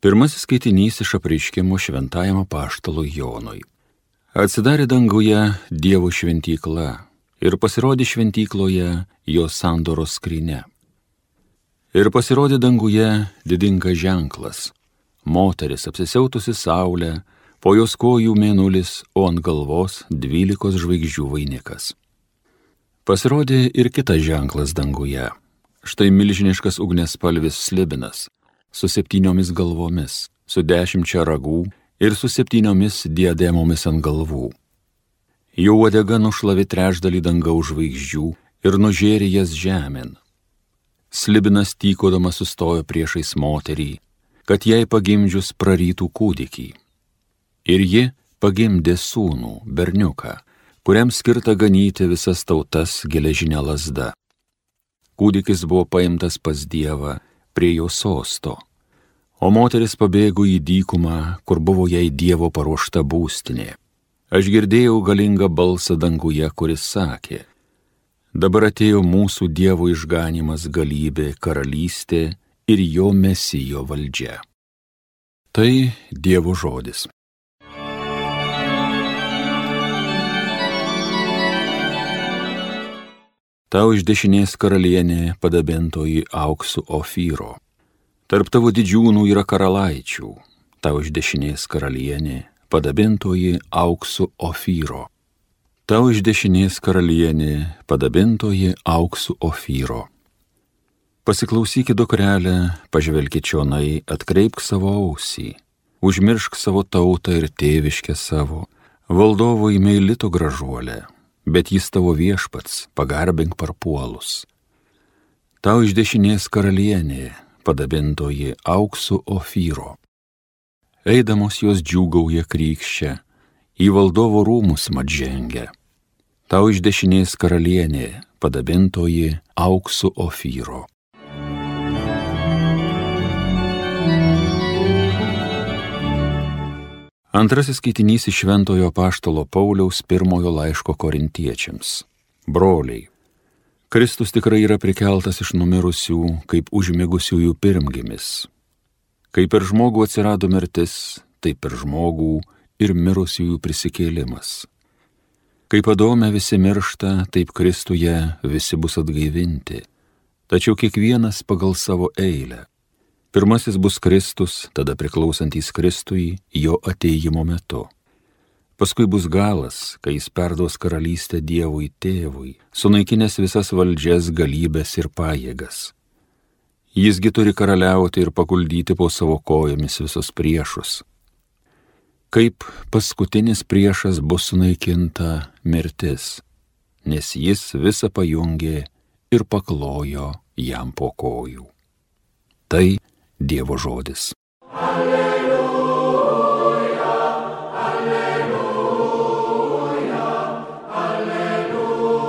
Pirmasis skaitinys iš apreiškimo šventajam paštalui Jonui. Atsidarė danguje Dievo šventykla ir pasirodė šventykloje jo sandoros skrinė. Ir pasirodė danguje didingas ženklas - moteris apsisiautusi saulę, po jos kojų mėnulis, o ant galvos dvylikos žvaigždžių vainikas. Pasirodė ir kitas ženklas danguje - štai milžiniškas ugnes spalvis slibinas su septyniomis galvomis, su dešimčia ragų ir su septyniomis diademomis ant galvų. Jų uodega nušlavi trešdalį dangaus žvaigždžių ir nužėrė jas žemėn. Slibinas tykodamas sustojo priešais moterį, kad jai pagimdžius prarytų kūdikį. Ir ji pagimdė sūnų, berniuką, kuriam skirta ganyti visas tautas geležinė lasda. Kūdikis buvo paimtas pas Dievą prie jo sosto. O moteris pabėgo į dykumą, kur buvo jai Dievo paruošta būstinė. Aš girdėjau galingą balsą danguje, kuris sakė, dabar atėjo mūsų Dievo išganimas galybė, karalystė ir jo mesijo valdžia. Tai Dievo žodis. Tau iš dešinės karalienė padabintoji auksu ofyro. Tarp tavo didžiūnų yra karalaičių. Tau iš dešinės karalienė padabintoji auksu ofyro. Tau iš dešinės karalienė padabintoji auksu ofyro. Pasiklausyki dukrelę, pažvelgi čionai, atkreipk savo ausį, užmiršk savo tautą ir tėviškę savo, valdovui meilito gražuolę, bet jis tavo viešpats, pagarbink parpuolus. Tau iš dešinės karalienė, padabintoji auksu ofyro. Eidamos jos džiūgauja krykščia, į valdovo rūmus mat žengia. Tau iš dešinės karalienė, padabintoji auksu ofyro. Antrasis skaitinys iš Šventojo Paštalo Pauliaus pirmojo laiško korintiečiams. Broliai, Kristus tikrai yra prikeltas iš numirusių, kaip užmigusiųjų pirmgimis. Kaip per žmogų atsirado mirtis, taip per žmogų ir mirusiųjų prisikėlimas. Kaip padome visi miršta, taip Kristuje visi bus atgaivinti, tačiau kiekvienas pagal savo eilę. Pirmasis bus Kristus, tada priklausantys Kristui jo ateimo metu. Paskui bus galas, kai jis perduos karalystę Dievui tėvui, sunaikinęs visas valdžias, galybės ir pajėgas. Jisgi turi karaliauti ir paguldyti po savo kojomis visus priešus. Kaip paskutinis priešas bus sunaikinta mirtis, nes jis visą pajungė ir paklojo jam po kojų. Tai Dievo žodis. Alleluja, alleluja, alleluja.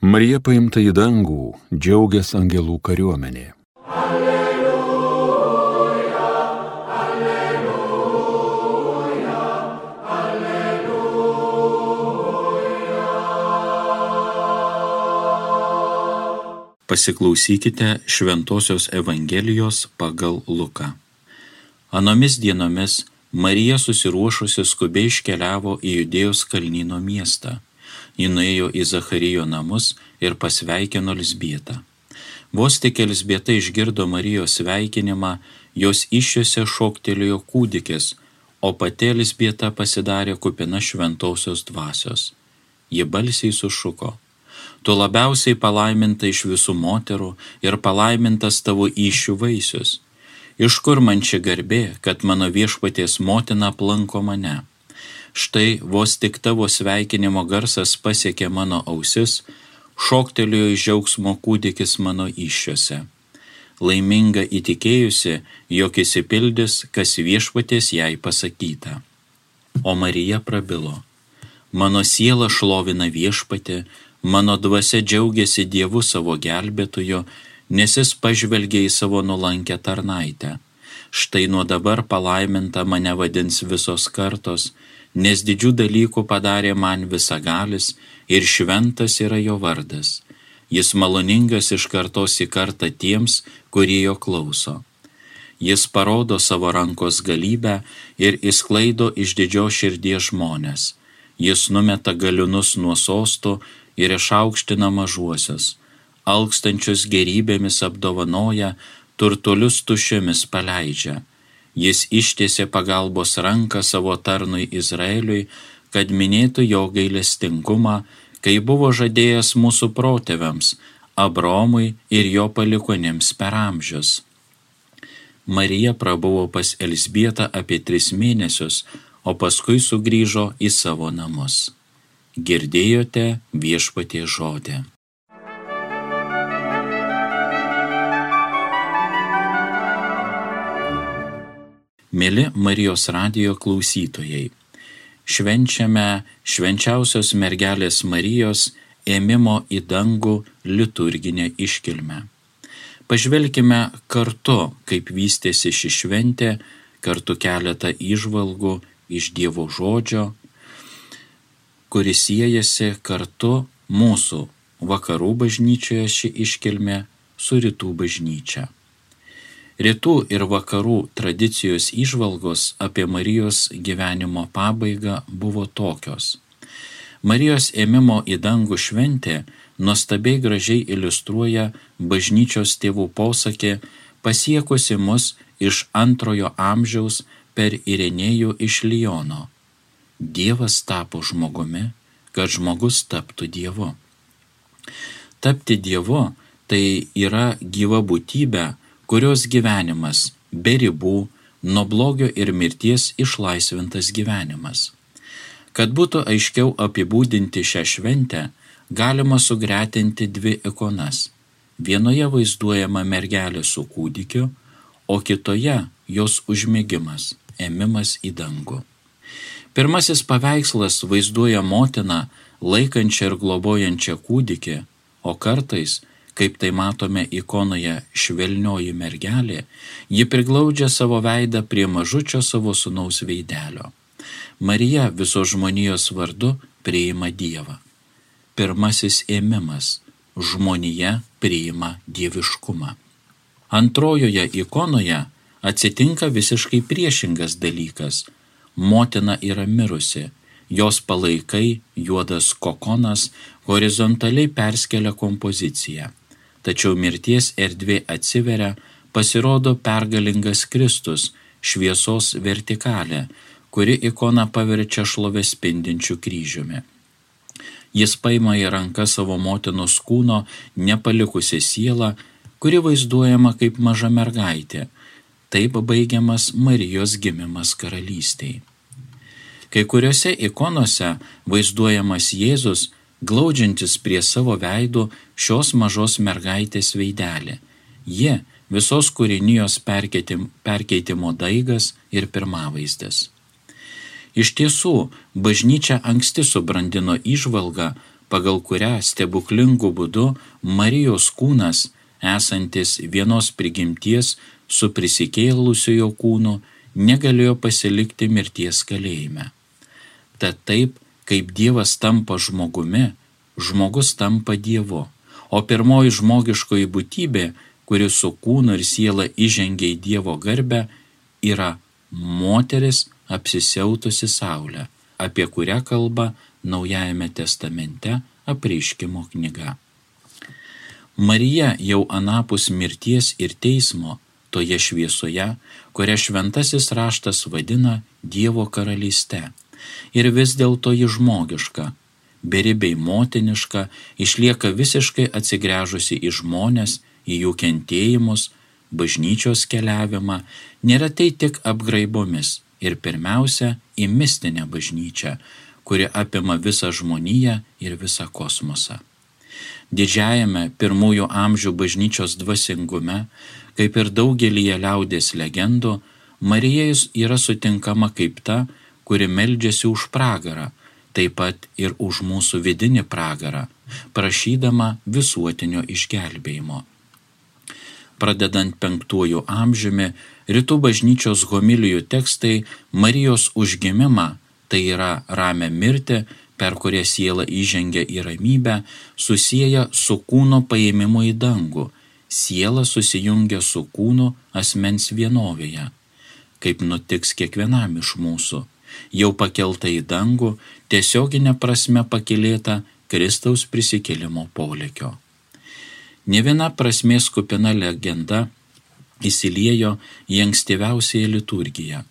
Marija paimta į dangų, džiaugiasi angelų kariuomenė. Pasiklausykite Šventojios Evangelijos pagal Luką. Anomis dienomis Marija susiruošusi skubiai iškeliavo į Judėjos kalnyno miestą. Ji nuėjo į Zacharijo namus ir pasveikino Lisbietą. Vos tik Lisbieta išgirdo Marijos sveikinimą, jos iššiose šoktelėjo kūdikis, o pati Lisbieta pasidarė kupina šventosios dvasios. Ji balsiai sušuko tu labiausiai palaiminta iš visų moterų ir palaimintas tavo iššių vaisius. Iš kur man čia garbė, kad mano viešpaties motina aplanko mane? Štai vos tik tavo sveikinimo garsas pasiekė mano ausis, šoktelėjo iš džiaugsmo kūdikis mano iššiose. Laiminga įtikėjusi, jog įsipildys, kas viešpaties jai pasakyta. O Marija prabilo. Mano siela šlovina viešpatį, Mano dvasia džiaugiasi Dievu savo gelbėtojo, nes jis pažvelgia į savo nulankę tarnaitę. Štai nuo dabar palaiminta mane vadins visos kartos, nes didžių dalykų padarė man visagalis ir šventas yra jo vardas. Jis maloningas iš kartos į kartą tiems, kurie jo klauso. Jis parodo savo rankos galybę ir įsklaido iš didžio širdies žmonės. Jis numeta galiunus nuo sostų ir išaukština mažuosius. Alkstančius gerybėmis apdovanoja, turtulius tušiomis paleidžia. Jis ištiesė pagalbos ranką savo tarnui Izraeliui, kad minėtų jo gailestingumą, kai buvo žadėjęs mūsų protėviams, Abromui ir jo palikonėms per amžius. Marija prabuvo pas Elsbietą apie tris mėnesius, o paskui sugrįžo į savo namus. Girdėjote viešpatie žodį. Mėly Marijos radijo klausytojai, švenčiame švenčiausios mergelės Marijos ėmimo į dangų liturginę iškilmę. Pažvelkime kartu, kaip vystėsi ši šventė, kartu keletą išvalgų iš Dievo žodžio, kuris siejasi kartu mūsų vakarų bažnyčioje ši iškilmė su rytų bažnyčia. Rytų ir vakarų tradicijos išvalgos apie Marijos gyvenimo pabaigą buvo tokios. Marijos ėmimo į dangų šventė nuostabiai gražiai iliustruoja bažnyčios tėvų posakį pasiekusi mus iš antrojo amžiaus per Irenėjų iš Lyono. Dievas tapo žmogumi, kad žmogus taptų Dievu. Tapti Dievu tai yra gyva būtybė, kurios gyvenimas be ribų, nuo blogio ir mirties išlaisvintas gyvenimas. Kad būtų aiškiau apibūdinti šią šventę, galima sugretinti dvi ikonas. Vienoje vaizduojama mergelė su kūdikiu, o kitoje jos užmėgimas, ėmimas į dangų. Pirmasis paveikslas vaizduoja motiną laikančią ir globojančią kūdikį, o kartais, kaip tai matome ikonoje švelnioji mergelė, ji priglaudžia savo veidą prie mažučio savo sunaus veidelio. Marija viso žmonijos vardu priima Dievą pirmasis ėmimas - žmonija priima dieviškumą. Antrojoje ikonoje atsitinka visiškai priešingas dalykas - motina yra mirusi, jos palaikai, juodas kokonas, horizontaliai perskelia kompoziciją. Tačiau mirties erdvė atsiveria, pasirodo pergalingas Kristus, šviesos vertikalė, kuri ikoną paverčia šlovės spindinčių kryžiumi. Jis paima į ranką savo motinos kūno nepalikusią sielą, kuri vaizduojama kaip maža mergaitė. Taip baigiamas Marijos gimimas karalystėje. Kai kuriuose ikonose vaizduojamas Jėzus, glaudžiantis prie savo veidų šios mažos mergaitės veidelį. Jie visos kūrinijos perkeitimo daigas ir pirmavaizdis. Iš tiesų, bažnyčia anksti subrandino išvalgą, pagal kurią stebuklingų būdu Marijos kūnas, esantis vienos prigimties su prisikėlusiojo kūnu, negalėjo pasilikti mirties kalėjime. Tad taip, kaip Dievas tampa žmogumi, žmogus tampa Dievu, o pirmoji žmogiškoji būtybė, kuri su kūnu ir siela įžengia į Dievo garbę, yra moteris apsisiautusi Saulė, apie kurią kalba Naujajame testamente apreiškimo knyga. Marija jau anapus mirties ir teismo, toje šviesoje, kurią šventasis raštas vadina Dievo karalyste. Ir vis dėlto ji žmogiška, beribiai motiniška, išlieka visiškai atsigręžusi į žmonės, į jų kentėjimus, bažnyčios keliavimą, nėra tai tik apgraibomis, ir pirmiausia į mistinę bažnyčią, kuri apima visą žmoniją ir visą kosmosą. Didžiajame pirmųjų amžių bažnyčios dvasingume, kaip ir daugelį liaudės legendų, Marija yra sutinkama kaip ta, kuri meldžiasi už pragarą, taip pat ir už mūsų vidinį pragarą, prašydama visuotinio išgelbėjimo. Pradedant penktuoju amžiumi, Rytų bažnyčios homilijų tekstai Marijos užgimimą, tai yra ramę mirtį, per kurią siela įžengia į ramybę, susiję su kūno paėmimu į dangų. Siela susijungia su kūnu asmens vienovėje, kaip nutiks kiekvienam iš mūsų. Jau pakelta į dangų, tiesioginė prasme pakilėta Kristaus prisikėlimo polėkio. Ne viena prasmės kupina legenda įsiliejo į ankstyviausiąją liturgiją.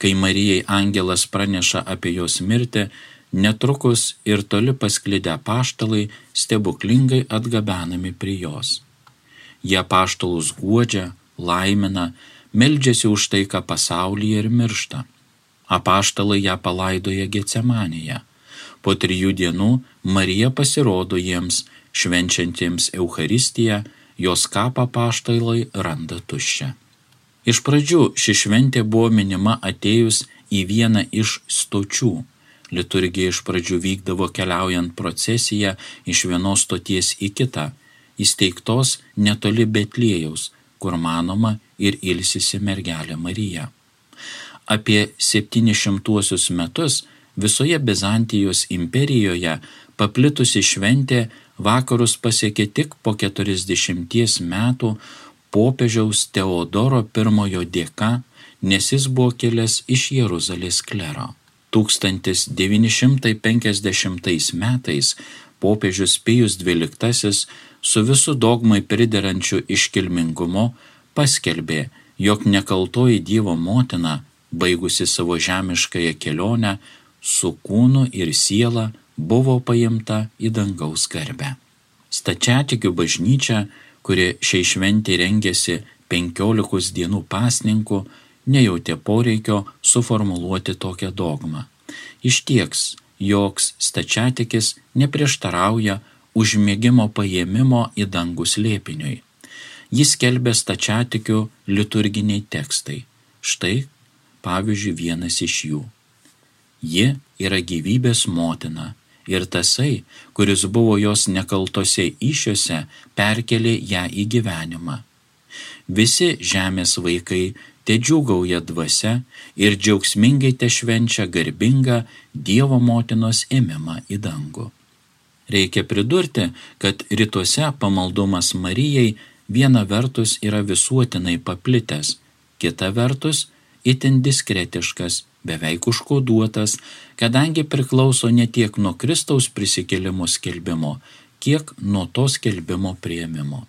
Kai Marijai angelas praneša apie jos mirtį, netrukus ir toli pasklidę paštalai stebuklingai atgabenami prie jos. Jie paštalus guodžia, laimina, meldžiasi už taiką pasaulyje ir miršta. Apaštalai ją palaidoja Getsemanėje. Po trijų dienų Marija pasirodo jiems, švenčiantiems Euharistiją, jos kapą paštalai randa tuščią. Iš pradžių ši šventė buvo minima atėjus į vieną iš stočių. Liturgija iš pradžių vykdavo keliaujant procesiją iš vienos stoties į kitą, įsteigtos netoli Betlėjaus, kur manoma ir ilsisi mergelė Marija. Apie 700 metus visoje Bizantijos imperijoje paplitusi šventė vakarus pasiekė tik po 40 metų popiežiaus Teodoro I dėka, nes jis buvo kilęs iš Jeruzalės klero. 1950 metais popiežius Pijus XII su visu dogmai priderančiu iškilmingumu paskelbė, jog nekaltoji Dievo motina, baigusi savo žemiškąją kelionę, su kūnu ir siela buvo paimta į dangaus garbę. Stačiatikių bažnyčia, kuri šiai šventį rengėsi penkiolikos dienų pasninkų, nejautė poreikio suformuluoti tokią dogmą. Iš tieks, joks stačiatikis neprieštarauja užmėgimo paėmimo į dangus lėpiniui. Jis kelbė stačiatikių liturginiai tekstai. Štai, pavyzdžiui, vienas iš jų. Ji yra gyvybės motina ir tasai, kuris buvo jos nekaltose iššiose, perkelė ją į gyvenimą. Visi žemės vaikai te džiūgauja dvasia ir džiaugsmingai te švenčia garbingą Dievo motinos ėmimą į dangų. Reikia pridurti, kad rytuose pamaldumas Marijai viena vertus yra visuotinai paplitęs, kita vertus itin diskretiškas beveik užkoduotas, kadangi priklauso ne tiek nuo Kristaus prisikėlimo skelbimo, kiek nuo to skelbimo prieimimo.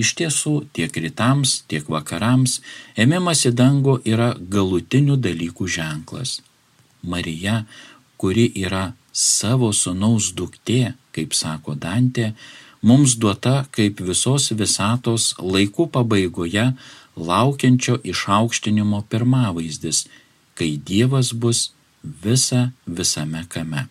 Iš tiesų, tiek rytams, tiek vakarams ėmimas į dangų yra galutinių dalykų ženklas. Marija, kuri yra savo sunaus duktė, kaip sako Dantė, mums duota kaip visos visatos laikų pabaigoje laukiančio išaukštinimo pirmavaizdis kai Dievas bus visa visame kame.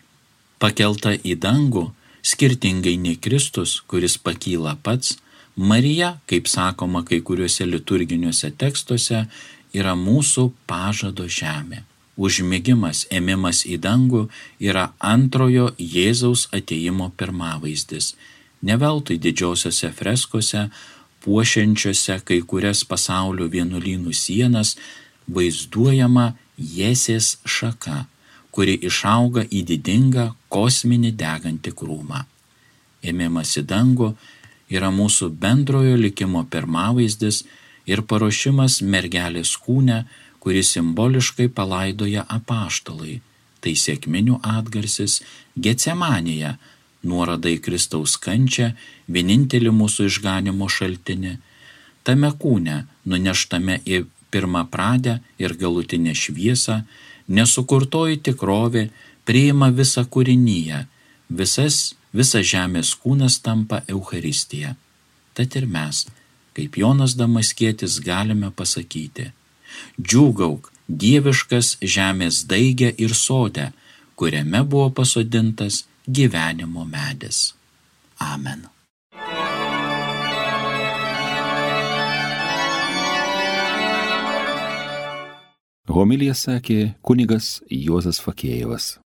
Pakelta į dangų, skirtingai nei Kristus, kuris pakyla pats, Marija, kaip sakoma kai kuriuose liturginiuose tekstuose, yra mūsų pažado žemė. Užmėgimas, ėmimas į dangų yra antrojo Jėzaus ateimo pirmavaizdis. Neveltui didžiosiose freskose, puošiančiose kai kurias pasaulio vienuolynų sienas, vaizduojama Jėsės šaka, kuri išauga į didingą kosminį degantį krūmą. Ėmimas į dangų yra mūsų bendrojo likimo pirmavaizdis ir paruošimas mergelės kūne, kuris simboliškai palaidoja apaštalai. Tai sėkminių atgarsis Getsemanėje, nuorodai Kristaus kančia, vienintelį mūsų išganimo šaltinį. Tame kūne, nuneštame į pirmą pradę ir galutinę šviesą, nesukurtoji tikrovė priima visą kūrinyje, visas, visas žemės kūnas tampa Euharistija. Tad ir mes, kaip Jonas Damaskėtis, galime pasakyti, džiūgauk dieviškas žemės daigė ir sodė, kuriame buvo pasodintas gyvenimo medis. Amen. Homilija sakė kunigas Juozas Fakėjevas.